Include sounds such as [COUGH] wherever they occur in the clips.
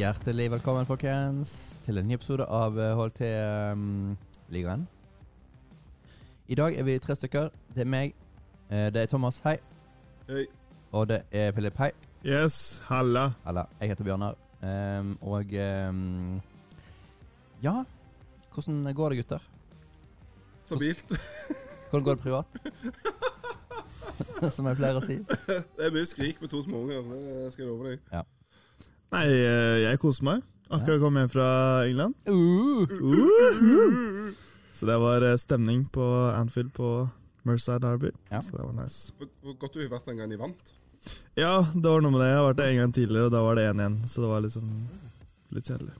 Hjertelig velkommen, folkens, til en ny episode av eh, HLT-ligaen. I dag er vi tre stykker. Det er meg, eh, det er Thomas, hei. Hei. Og det er Philip, hei. Yes, halla. Halla. jeg heter Bjørnar. Um, og um, Ja, hvordan går det, gutter? Stabilt. Hvordan går det privat? [LAUGHS] [LAUGHS] Som jeg pleier å si. Det er mye skrik med to småunger, det skal jeg love deg. Nei, eh, jeg koser meg. Akkurat kom hjem fra England. Uh, Uhuh. Så det var eh, stemning på Anfield på Merseyside Derby. Ja. Så det var nice. Hvor, godt du har vært den gangen de vant. Ja, det var noe med det. Jeg har vært der en gang tidligere, og da var det 1-1. Så det var liksom litt kjedelig.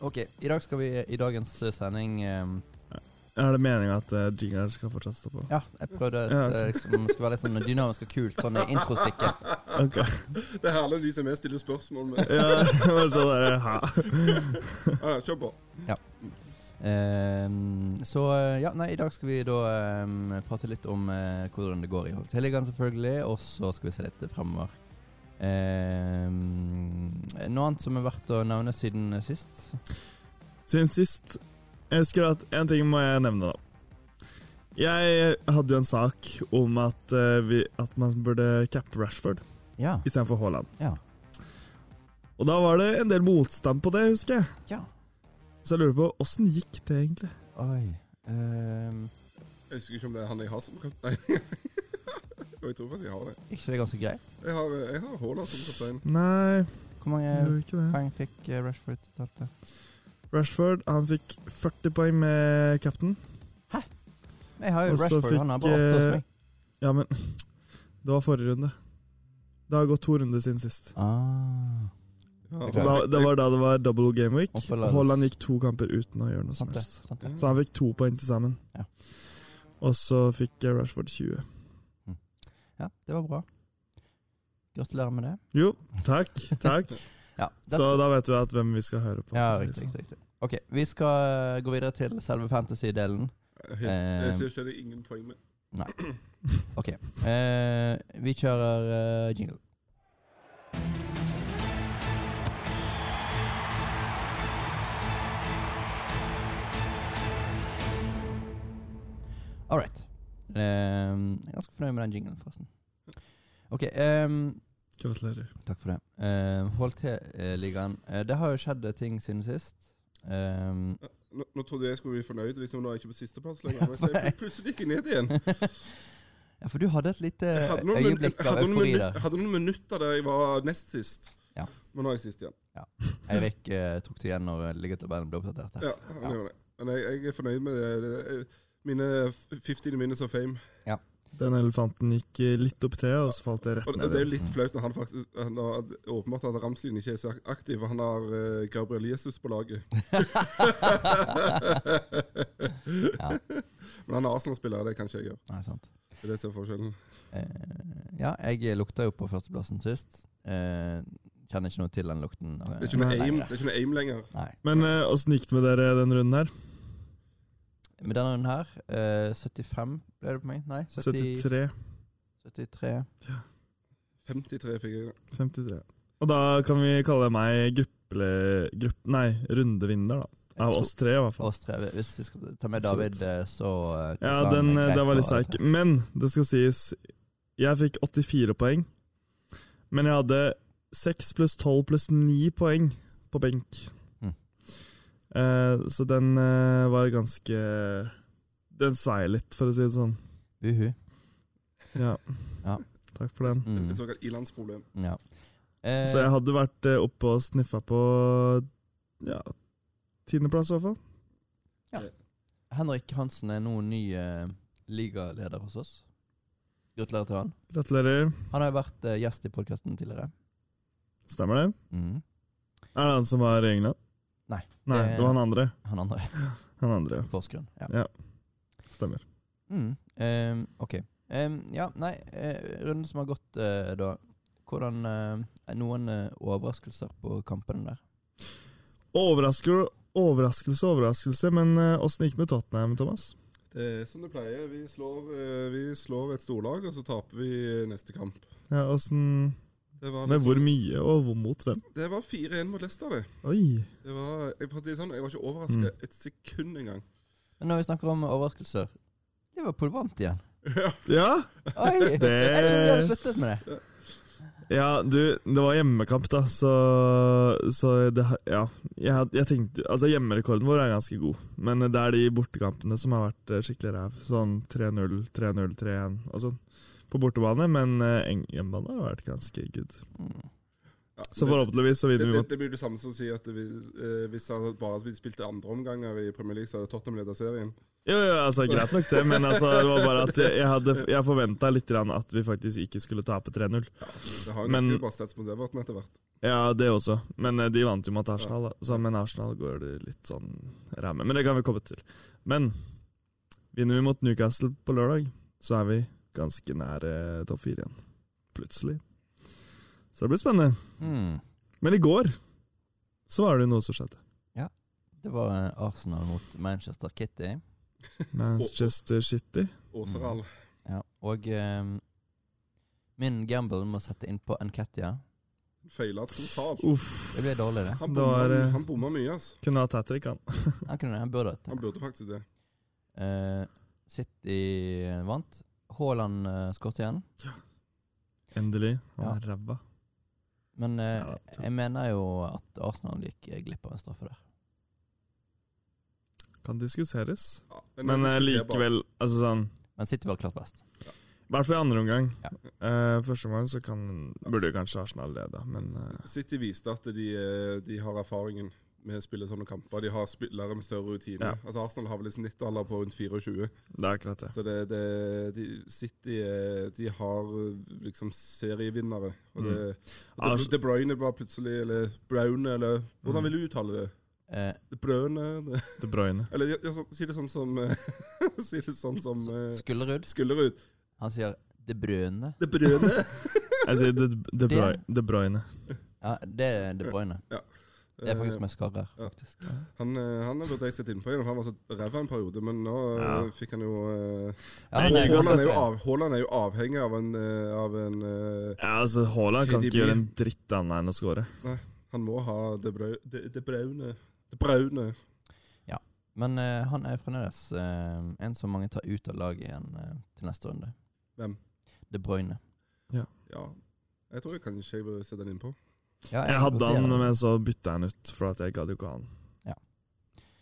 ok, i dag skal vi i dagens eh, sending ehm, Er det meninga at uh, jingeren skal fortsatt stå på? Ja, jeg prøvde at Ja, det liksom, skal være litt sånn dynamisk og kult. Sånn introstikke. Ok. Det er herlig de som er stiller spørsmål med. Ja, [LAUGHS] var sånn der, ha. Ja, kjør på. Ehm, så eh, ja, nei, i dag skal vi da um, prate litt om uh, hvordan det går i Holteligaen, selvfølgelig. Og så skal vi se litt fremover. Um, noe annet som er verdt å nevne siden sist? Siden sist Jeg husker at en ting må jeg nevne, da. Jeg hadde jo en sak om at, eh, vi, at man burde cappe Rashford Ja. istedenfor Haaland. Ja. Og da var det en del motstand på det, husker jeg. ja. Så jeg lurer på åssen gikk det egentlig? Oi. um... Jeg husker ikke om det er han jeg har som kaptein. [LAUGHS] Jeg tror faktisk jeg har det. ikke det ganske greit? Jeg har, jeg har Haaland som kaptein. Nei, Hvor mange poeng fikk eh, Rashford totalt? Rashford han fikk 40 poeng med captain. Jeg har jo Også Rashford, Rashford, han har bare 8 hos eh, meg. Ja, men [LAUGHS] det var forrige runde. Det har gått to runder siden sist. Ah, Ja, Det da, det var da det var double game week. Haaland gikk to kamper uten å gjøre noe som helst. Så han fikk to poeng til sammen. Ja. Og så fikk Rashford 20. Ja, det var bra. Gratulerer med det. Jo, takk. Takk. [LAUGHS] Ja, Så da vet du at hvem vi skal høre på. ja riktig, riktig, riktig. Ok, vi skal eh, gå videre til selve fantasy-delen. Helt, jeg ser ikke det er ingen poeng med. Nei. Ok, eh, vi kjører eh, jingle. All right. Eh, jeg er ganske fornøyd med den jinglen, forresten. Ok, ehm, Gratulerer. Takk for det. Uh, HLT-ligaen. Eh, det har jo skjedd ting siden sist. Ehm, Nå, nå trodde jeg skulle bli fornøyd, liksom, nå er jeg ikke på sisteplass lenger. [LAUGHS] Men så jeg plutselig gikk jeg ned igjen. ja, for du hadde et lite øyeblikk av eufori der. jeg hadde noen minutter der jeg var nest sist. Ja. Men nå er jeg sist igjen. Eirik eh, tok det igjen når liggetabellen ble oppdatert. her. Ja, han gjør det. Men jeg, jeg er fornøyd med det. er mine f- 15 minutes of fame. Den elefanten gikk eh, litt opp treet, og så falt det rett Og ned. det er jo litt flaut når han faktisk han har, Åpenbart at Ramslyn ikke er så aktiv. og Han har eh, Gabriel Jesus på laget. [LAUGHS] [LAUGHS] Ja. Men han er Arsenal-spiller, det kan ikke jeg gjøre. Nei, sant. Det er det som er forskjellen. Eh, ja, jeg lukta jo på førsteplassen sist. Eh, kjenner ikke noe til den lukten. Det er ikke noe aim, det er ikke noe aim lenger. Nei. Men eh, åssen gikk det med dere den runden her? Med denne runden her, eh, 75 ble det på meg? Nei, 70, 73. 73. 53 fikk jeg. 53. Og da kan vi kalle meg gruppe... grupp, nei, rundevinner, da. Av oss tre, i hvert fall. Oss tre. Hvis vi skal ta med David, eh, så eh, Ja, den, eh, greit den var litt å- Men det skal sies Jeg fikk 84 poeng. Men jeg hadde 6 pluss 12 pluss 9 poeng på benk. Eh, så den uh, var ganske Den svei litt, for å si det sånn. Uhu. Ja. [LAUGHS] Ja. Takk for den. Mm. Et såkalt ilandsproblem. Ja. Eh, Så jeg hadde vært eh, oppe og sniffa på ja, tiendeplass, i hvert fall. Ja. Henrik Hansen er nå ny eh, ligaleder hos oss. Gratulerer til han. Gratulerer. Han har jo vært eh, gjest i podkasten tidligere. Stemmer det? Mm. Er det han som var i England? Nei. Nei, det- det var han andre. Han andre. [LAUGHS] Han andre, Porsgrunn. Ja. ja. Stemmer. Mm. ehm, ok. Ehm, ja, nei, eh, runden som har gått, eh, da. Hvordan eh, Er noen eh, overraskelser på kampene der? Overrasker, overraskelse, overraskelse, men eh, åssen gikk det med Tottenham, Thomas? Det er som det pleier. Vi slår, eh, vi slår et storlag, og så taper vi neste kamp. Ja, Åssen Det var, Men liksom, hvor mye, og hvor mot hvem? det var 4-1 mot Leicester, det. Oi. det var, jeg, si sånn, jeg var ikke overraska Mm. et sekund engang. Men når vi snakker om overraskelser Liverpool vant igjen. Ja, Oi! Jeg trodde vi hadde sluttet med det. ja du, det var hjemmekamp, da, så, så det, Ja. Jeg, jeg tenkte Altså, hjemmerekorden vår er ganske god, men det er de bortekampene som har vært eh, skikkelig ræv. Sånn 3-0, 3-0, 3-1 og sånn. På bortebane, men eh, hjemmebane har vært ganske good. Mm. Ja, Så forhåpentligvis så vinner vi det, mot det blir det samme som å si at vi, eh, hvis det bare vi spilte andre omganger i Premier League, så hadde Tottenham ledet serien. Jo, jo, altså greit nok det, men altså, det var bare at jeg, jeg, hadde, jeg forventa litt grann at vi faktisk ikke skulle tape 3-0. Ja, det har jo Men- bra stats mot Everton etter hvert. Ja, det også, men eh, de vant jo mot Arsenal, da. Så, men Arsenal går det litt sånn ræme. Men det kan vi komme til. Men vinner vi mot Newcastle på lørdag, så er vi ganske nær eh, topp fire igjen. Plutselig. Så det blir spennende. Mm. Men i går så var det noe som skjedde. Ja. Det var eh, Arsenal mot Manchester Kitty. [LAUGHS] Manchester City. Åseral. Ja. Og um, min gamble med å sette inn på Nketia Feila totalt. Uff. Det ble dårlig, det. Han bomma, det var, han bomma mye, altså. Kunne hatt hat trick, han. Han kunne det, han burde det. Han burde faktisk det. Uh, City vant. Haaland uh, skåret igjen. Endelig. Han Ja. er ræva. Men eh, Ja, jeg mener jo at Arsenal gikk eh, glipp av en straffe der. Kan diskuteres. Ja, Men det eh, likevel, altså sånn Men City var klart best. I hvert fall i andre omgang. Ja. Uh, første omgang så kan, burde kanskje Arsenal lede, men uh, City viste at de, eh, de har erfaringen med spiller sånne kamper. De har spillere med større rutine. Ja. Altså Arsenal har vel en snittalder på rundt 24. det er akkurat det. Så det, det de, City de har liksom serievinnere. Og det, og Ars- De, De Bruyne var plutselig Eller Brown, eller Hvordan Mm. vil du uttale det? Eh, De Bruyne det, De Bruyne. Eller ja, ja, så- si det sånn som [LAUGHS] Si det sånn som eh, Skullerud. Skullerud. Han sier De Brøne. De Bruyne. [LAUGHS] Jeg sier De, de, Bruyne. de Bruyne. Ja, det er De Bruyne. Det er faktisk mest med faktisk. ja. Han, eh, han burde jeg sett innpå igjen, for han var så ræva en periode. Men nå eh, Ja. fikk han jo eh, Ja, er- Haaland er, jo Haaland avhengig av en, eh, av en eh, Ja, altså Haaland kan ikke gjøre en dritt annet enn å score. Han må ha det, brau, det, det braune Det braune. Men eh, han er fremdeles eh, en som mange tar ut av laget igjen eh, til neste runde. Hvem? Det Bruyne. Ja. Jeg tror jeg kanskje jeg bør sette den innpå. Ja, Jeg hadde han, men så bytta jeg han ut, for at jeg gadd ikke ha han. Ja.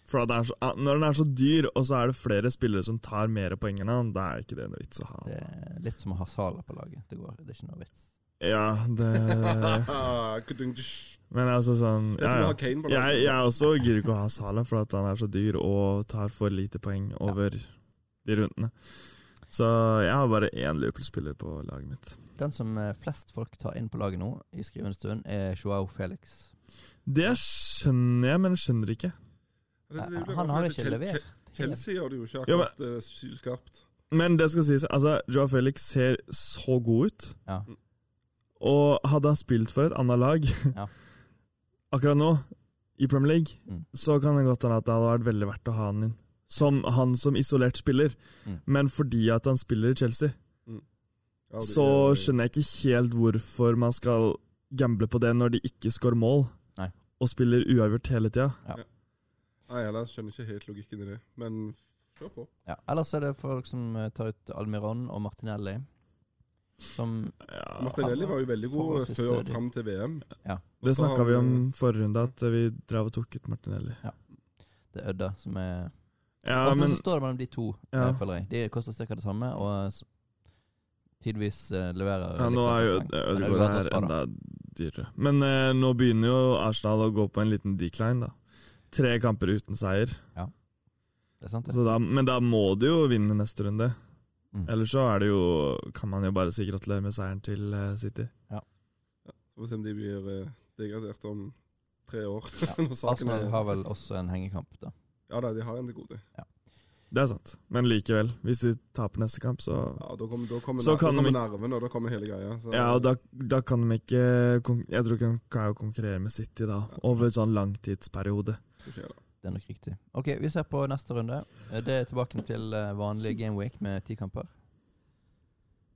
For at det er så, Når den er så dyr, og så er det flere spillere som tar mer poeng enn han, da er ikke det noe vits å ha Det er litt som å ha Sala på laget. Det, går, det er ikke noe vits. Ja, det [LAUGHS] Men altså sånn ja, Jeg, laget. jeg også gidder ikke å ha Salah, for at han er så dyr og tar for lite poeng over de rundene. Så jeg har bare én Liverpool-spiller på laget mitt. Den som eh, flest folk tar inn på laget nå, i skrivende stund, er Joao Felix. Det skjønner jeg, men jeg skjønner ikke. Det- det det, Han har ikke levert. Chel- Chelsea gjør det jo ikke Ja, men- akkurat eh, sylskarpt. Men det skal sies, altså, Joao Felix ser så god ut. Ja. Og hadde han spilt for et annet lag Ja. [LAUGHS] akkurat nå, i Premier League, Mm. så kan det godt hende at det hadde vært veldig verdt å ha han inn. Som han som isolert spiller. Mm. Men fordi at han spiller i Chelsea, Ja, det- så skjønner jeg ikke helt hvorfor man skal gamble på det når de ikke scorer mål, Nei. og spiller uavgjort hele tida. Nei, jeg skjønner ikke helt logikken i det, men kjør på. Ja. Ellers er det folk som eh, tar ut Almiron og Martinelli. Som Ja, Martinelli var jo veldig god før og fram til VM. det så snakka vi om forrige runde, at vi drev og tok ut Martinelli. det er Ødda som er Ja, Og så står det mellom de to, Ja. eh, føler jeg. De koster ca. det samme, og tidvis eh, leverer Ja, nå er jo. Ødegaard her enda dyrere. Men eh, nå begynner jo Arsenal å gå på en liten decline, da. Tre kamper uten seier. Ja, Det er sant, det. Så da, men da må du jo vinne neste runde. Mm. Ellers så er det jo Kan man jo bare si gratulerer med seieren til City. City. ja får vi se om de blir eh, degradert om tre år. Ja. [LAUGHS] Arsenal har vel også en hengekamp, da. Ja da, de har en til gode. Det er sant. Men likevel, hvis de taper neste kamp, så Ja, Da kommer, da kommer, Så ner- kan da de kommer nerven, og da kommer hele greia. Så, Ja, og da, da kan de ikke kon- Jeg tror ikke de klarer å konkurrere med City da, over en sånn langtidsperiode. så skjer det. Det er nok riktig. Ok, vi ser på neste runde. Eh, Det er tilbake til eh, vanlig gameweek med ti kamper.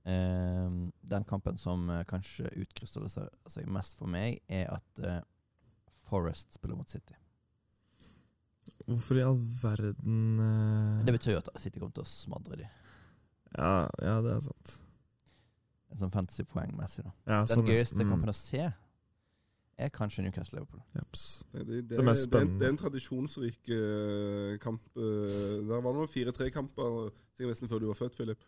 Eh, den kampen som eh, kanskje utkrystalliserer seg mest for meg, er at eh, Forest spiller mot City. Hvorfor i all verden eh, Det betyr jo at City kommer til å smadre de. ja, ja, det er sant. En sånn fantasy-poengmessig, da. Ja, Den sånn, gøyeste Mm. kampen å se er kanskje Newcastle-Liverpool. Jeps. Det, det, Det det, er en- det er en tradisjonsrik uh, kamp. Uh, der var det noen 4-3-kamper sikkert nesten før du var født, Philip.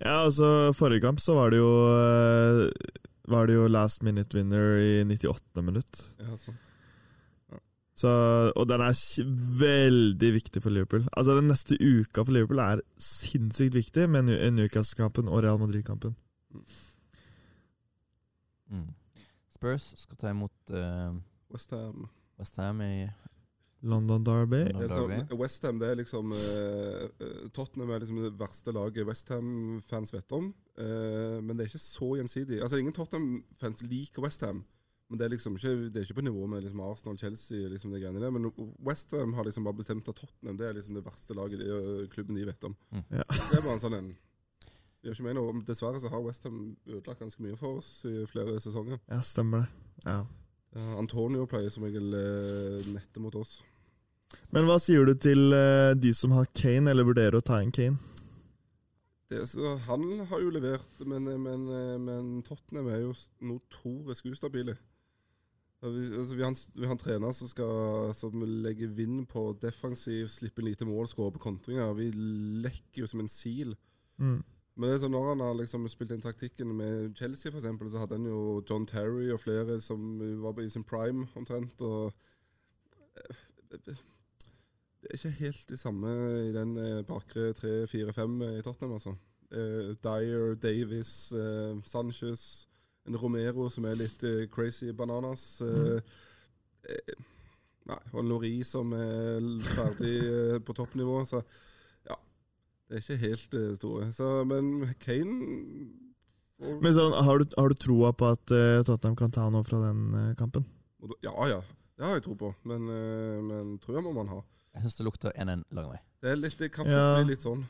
Ja, altså forrige kamp så var det jo uh, Var det jo last minute winner i 98. minutt. Ja, sant. Så, og den er veldig viktig for Liverpool. Altså Den neste uka for Liverpool er sinnssykt viktig med Nu- Newcastle-kampen og Real Madrid-kampen. Mm. Spurs skal ta imot uh, West Ham. Westham i London Derby. London. Er Derby. sånn, West Ham det er liksom eh, eh, Tottenham er liksom det verste laget Westham-fans vet om. Uh, men det er ikke så gjensidig. Altså Ingen Tottenham-fans liker Westham. Men det er liksom ikke, det er ikke på nivå med liksom Arsenal, Chelsea liksom de greiene der. Men Westham har liksom bare bestemt at Tottenham det er liksom det verste laget de, klubben de vet om. Mm. Ja. [LAUGHS] Det er bare en sånn en gjør ikke meg noe. Dessverre så har Westham ødelagt ganske mye for oss i flere sesonger. Ja, stemmer det. Ja. Ja, Antonio pleier som regel nettet nette mot oss. Men hva sier du til eh, de som har Kane, eller vurderer å ta inn Kane? Det, så, han har jo levert, men, men, men Tottenham er jo notorisk ustabile. Vi, altså, vi, har en, vi har en trener som, skal, som legger vind på defensiv, slipper lite mål, skårer på kontringer. Vi lekker jo som en sil. Mm. Men det er sånn når han har liksom spilt inn taktikken med Chelsea, for eksempel, så hadde han jo John Terry og flere som var i sin prime omtrent. og Det er ikke helt det samme i den eh, bakre 3-4-5 i Tottenham, altså. Eh, Dyer, Davis, eh, Sanchez, en Romero som er litt uh, crazy bananas. Eh, eh, nei, og en Lori som er ferdig på toppnivå. Så ja, det er ikke helt det store. Så, men Kane og- Men sånn, har, du, har du troa på at Tottenham kan ta noe fra den kampen? Ja ja, det har jeg tro på. Men, men trua må man ha. Jeg syns det lukter 1-1 lang vei. Det, er litt, det kan Ja. bli litt sånn.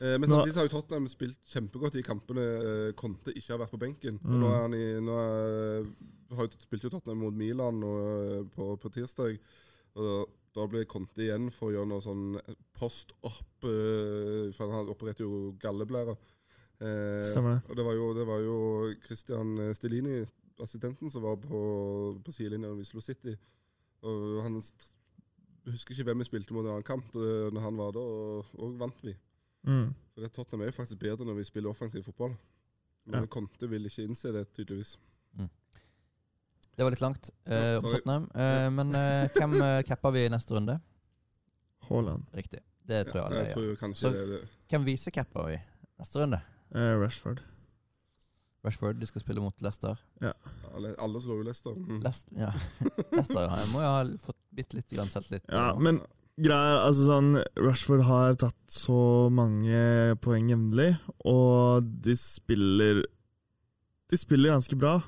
Eh, men samtidig har jo Tottenham spilt kjempegodt i kampene eh, Conte ikke har vært på benken. Og Mm. nå er han i nå er, har jo spilt jo Tottenham mot Milan og, eh, på, på tirsdag. Og da ble Conte igjen for å gjøre noe sånn post-opp eh, For han opererte jo galleblæra. Eh, Stemmer det. Og det var jo, det var jo Christian Stilini, assistenten, som var på, på sidelinja i Oslo City. Og han husker ikke hvem vi spilte mot i en annen kamp når han var der, og, og vant vi. Mm. For det Tottenham er jo faktisk bedre når vi spiller offensiv fotball. Men Ja. Conte vil ikke innse det, tydeligvis. Det var litt langt eh, Ja, om. Tottenham. Eh, men eh, hvem uh, capper vi i neste runde? Haaland. Riktig. Det tror jeg alle jeg gjør. tror Så- det er det. Hvem viser-capper vi neste runde? Eh, Rashford. Rashford, de skal spille mot Leicester. Alle, alle slår jo Leicester. Mm. Leicester, ja. [LAUGHS] Leicester ja. Jeg må jo ha fått bitte litt selvtillit. Ja, men greia er altså sånn Rashford har tatt så mange poeng jevnlig, og de spiller De spiller ganske bra.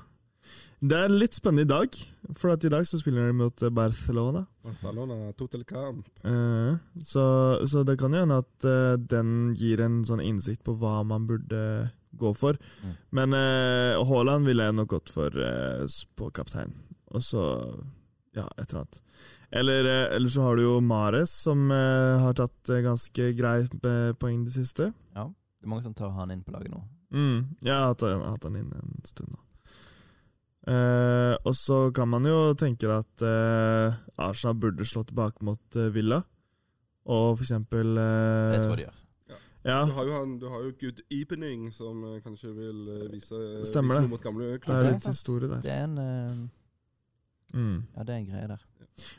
Det er litt spennende i dag, for at i dag så spiller de mot Barcelona. Barcelona, total camp. Uh, så, så det kan jo hende at uh, den gir en sånn innsikt på hva man burde gå for. Mm. Men uh, Haaland ville jeg nok gått for eh, på kaptein. Og så ja, et eller annet. Eller, eh, eller så har du jo Mares, som eh, har tatt eh, ganske greit poeng det siste. Ja, det er mange som tar han inn på laget nå. Mm, jeg har hatt, jeg har hatt han inn en stund nå. Eh, og så kan man jo tenke at eh, Arsenal burde slå tilbake mot eh, Villa. Og for eksempel eh, Det tror jeg de gjør. Ja, Du har jo, han, du har jo Good Evening, som kanskje vil vise, Stemmer vise det. noe mot gamle det er klubber. litt historie der. Det er en Mm. Ja, det er en greie der.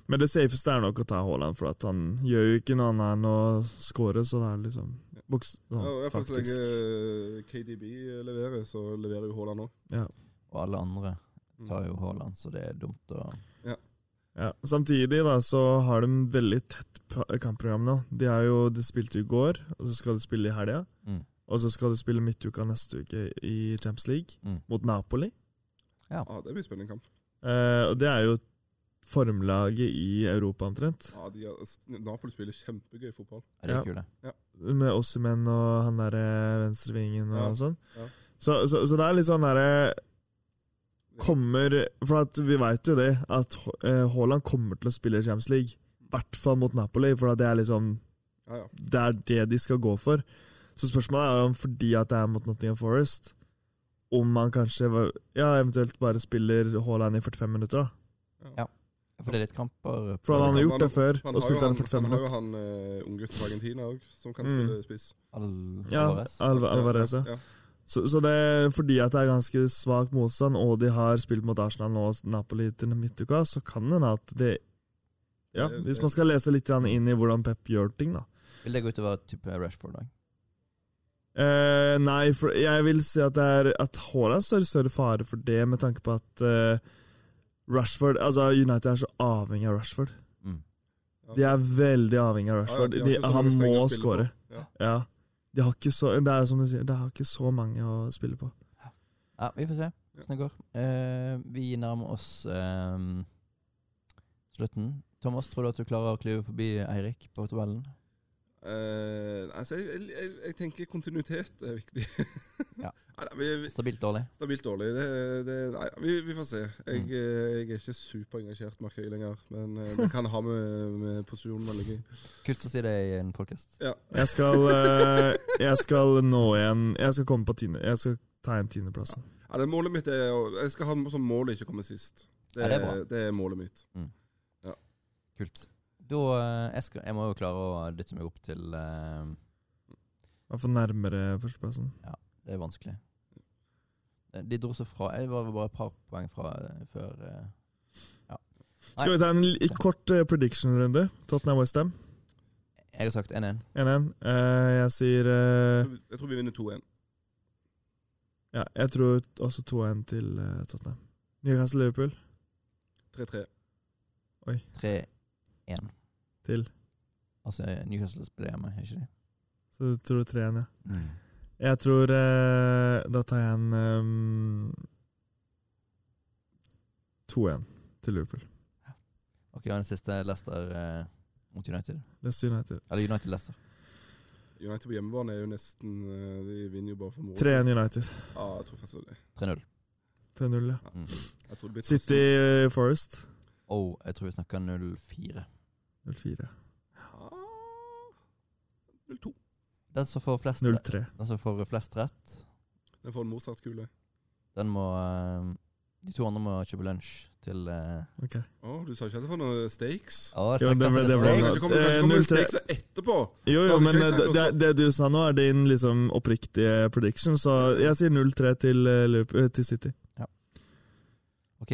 Men det safeste er nok å ta Haaland, for at han gjør jo ikke noe annet enn å score, så det er liksom boks, Ja, sånn, og i hvert fall så faktisk. lenge KDB leverer, så leverer jo Haaland òg. Og alle andre tar jo Haaland, så det er dumt å Ja. Samtidig da, så har de veldig tett kampprogram nå. De, er jo, de spilte i går, og så skal de spille i helga. mm. Og så skal de spille midtuka neste uke i Champions League, Mm. mot Napoli. Ja, det blir spennende kamp. Eh, og det er jo formlaget i Europa, omtrent. Ja, de er, Napoli spiller kjempegøy fotball. Er det Ja. kule? Ja, med Ossimen og han derre venstrevingen og Ja, sånn. ja. Så, så, så det er litt sånn derre Kommer For at vi veit jo det, at eh, Haaland kommer til å spille i Champions League. I hvert fall mot Napoli, for at det er liksom Ja, ja. Det er det de skal gå for. Så spørsmålet er om fordi at det er mot Nottingham Forest, om man kanskje ja, eventuelt bare spiller Haaland i 45 minutter, da. Ja. For det er litt kamper For han har gjort det før, Han og spilt han han, 45 han har jo han uh, unggutten fra Argentina òg, som kan Mm. spille spiss. Al Ja, Alvarez. Alvarez, ja. ja. Så, så det er fordi at det er ganske svak motstand, og de har spilt mot Arsenal og Napoli til midtuka, så kan det hende at det Ja, hvis man skal lese litt inn i hvordan Pep gjør ting, da. Vil det gå utover type Rashford? da? Eh, nei, for jeg vil si at det er At Haaland står i større fare for det, med tanke på at uh, Rashford Altså, United er så avhengig av Rashford. Mm. Ja. De er veldig avhengig av Ja, ja, de de, han må skåre. Ja. Ja. De har ikke så Det er som du sier, de har ikke så mange å spille på. Ja, vi får se åssen det går. Uh, vi nærmer oss eh, slutten. Thomas, tror du at du klarer å klyve forbi Eirik på tabellen? Eh, altså, jeg, jeg, jeg tenker kontinuitet er viktig. [LAUGHS] Ja. Nei, [LAUGHS] nei, vi, vi, Stabilt dårlig? stabilt dårlig. Det, det, nei, vi, vi får se. Jeg, Mm. eh, jeg er ikke superengasjert, merker jeg lenger. Men eh, det kan ha med, med posisjonen veldig gøy. Kult å si det i en podkast. Ja. Jeg skal, eh, jeg skal nå igjen Jeg skal komme på tiende. Jeg skal ta igjen tiendeplassen. Ja, ja Målet mitt er å Jeg skal ha som mål å ikke komme sist. Det, Ja, det er bra. det er målet mitt. Kult. Da eh, jeg, skal, jeg må jo klare å dytte meg opp til uh, I hvert nærmere førsteplassen. Ja, Det er vanskelig. Eh, De dro seg fra Jeg var bare et par poeng fra eh, før uh, Ja. Skal vi ta en li- kort uh, prediction-runde? Tottenham Westham Jeg har sagt 1-1. 1-1. Uh, jeg sier uh, Jeg tror vi vinner 2-1. Ja, jeg tror også 2-1 til uh, Tottenham. Newcastle-Liverpool 3-3. 3-1. Til Altså Newcastle spiller hjemme, er ikke det? Så du tror 3-1, ja. Jeg tror eh, Da tar jeg en um, 2-1 til Liverpool. Ok, og den siste Leicester eh, mot United. Leicester United. Eller United-Leicester. United på hjemmebane er jo nesten eh, De vinner jo bare for moro. 3-1 United. Ja, jeg tror faktisk det. 3-0. 3-0, ja. Mm. Jeg tror det blir City eh, Forest Oh, jeg tror vi snakker 0-4. 0-4. Ah, 0-2. Den som får flest, 0-3. den som får flest rett, Den får en Mozart-kule. den må eh, De to andre må kjøpe lunsj til eh, Ok. Å, du sa ikke at det var noe stakes? Å, Jo, det til det var- ble kan steak. bra. det komme, du kan Eh, ikke komme med 0-3. steaks etterpå! Jo, jo, men eh, det, det, det du sa nå, er din liksom oppriktige prediction, så jeg sier 0-3 til, eh, Liverpool- eh, til City. OK.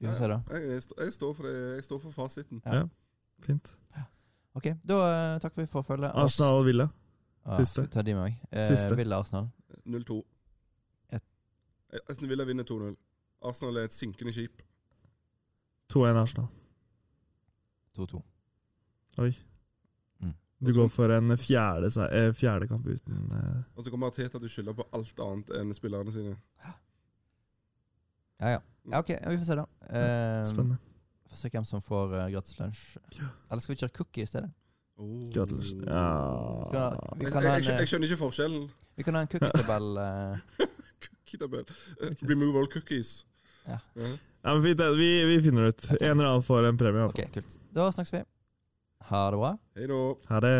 Vi får se, da. Jeg, jeg, står- jeg, står for det, jeg står for fasiten. Ja. Ja. Fint. Ok, Da takk for, vi for følget. Arsenal Villa. Ah, siste. Ah, Ta de med meg. Eh, Siste. Villa Arsenal. 0-2. Et- Aston Villa vinner 2-0. Arsenal er et synkende skip. 2-1 Arsenal. 2-2. Oi. Mm. Du går for en fjerde, eh, fjerde kamp uten eh, Og så kommer Arteta til å skylde på alt annet enn spillerne sine. Ja, ja. Ja, OK, vi får se, da. Eh, Spennende. Får se hvem som får uh, gratis lunsj. Eller skal vi kjøre cookie i stedet? Oh. Gratulerer. Skal, Ja vi, Jeg, kan ha jeg, en, jeg eh, skjønner ikke forskjellen. vi kan ha en [LAUGHS] cookietabell. eh, Cookie-tabell. Eh, Remove all cookies. Ja. Ja. Ja, men fint, det. vi, vi finner det ut. En eller annen får en premie. i hvert OK, kult. Da snakkes vi. Ha det bra. Hei da. Ha det.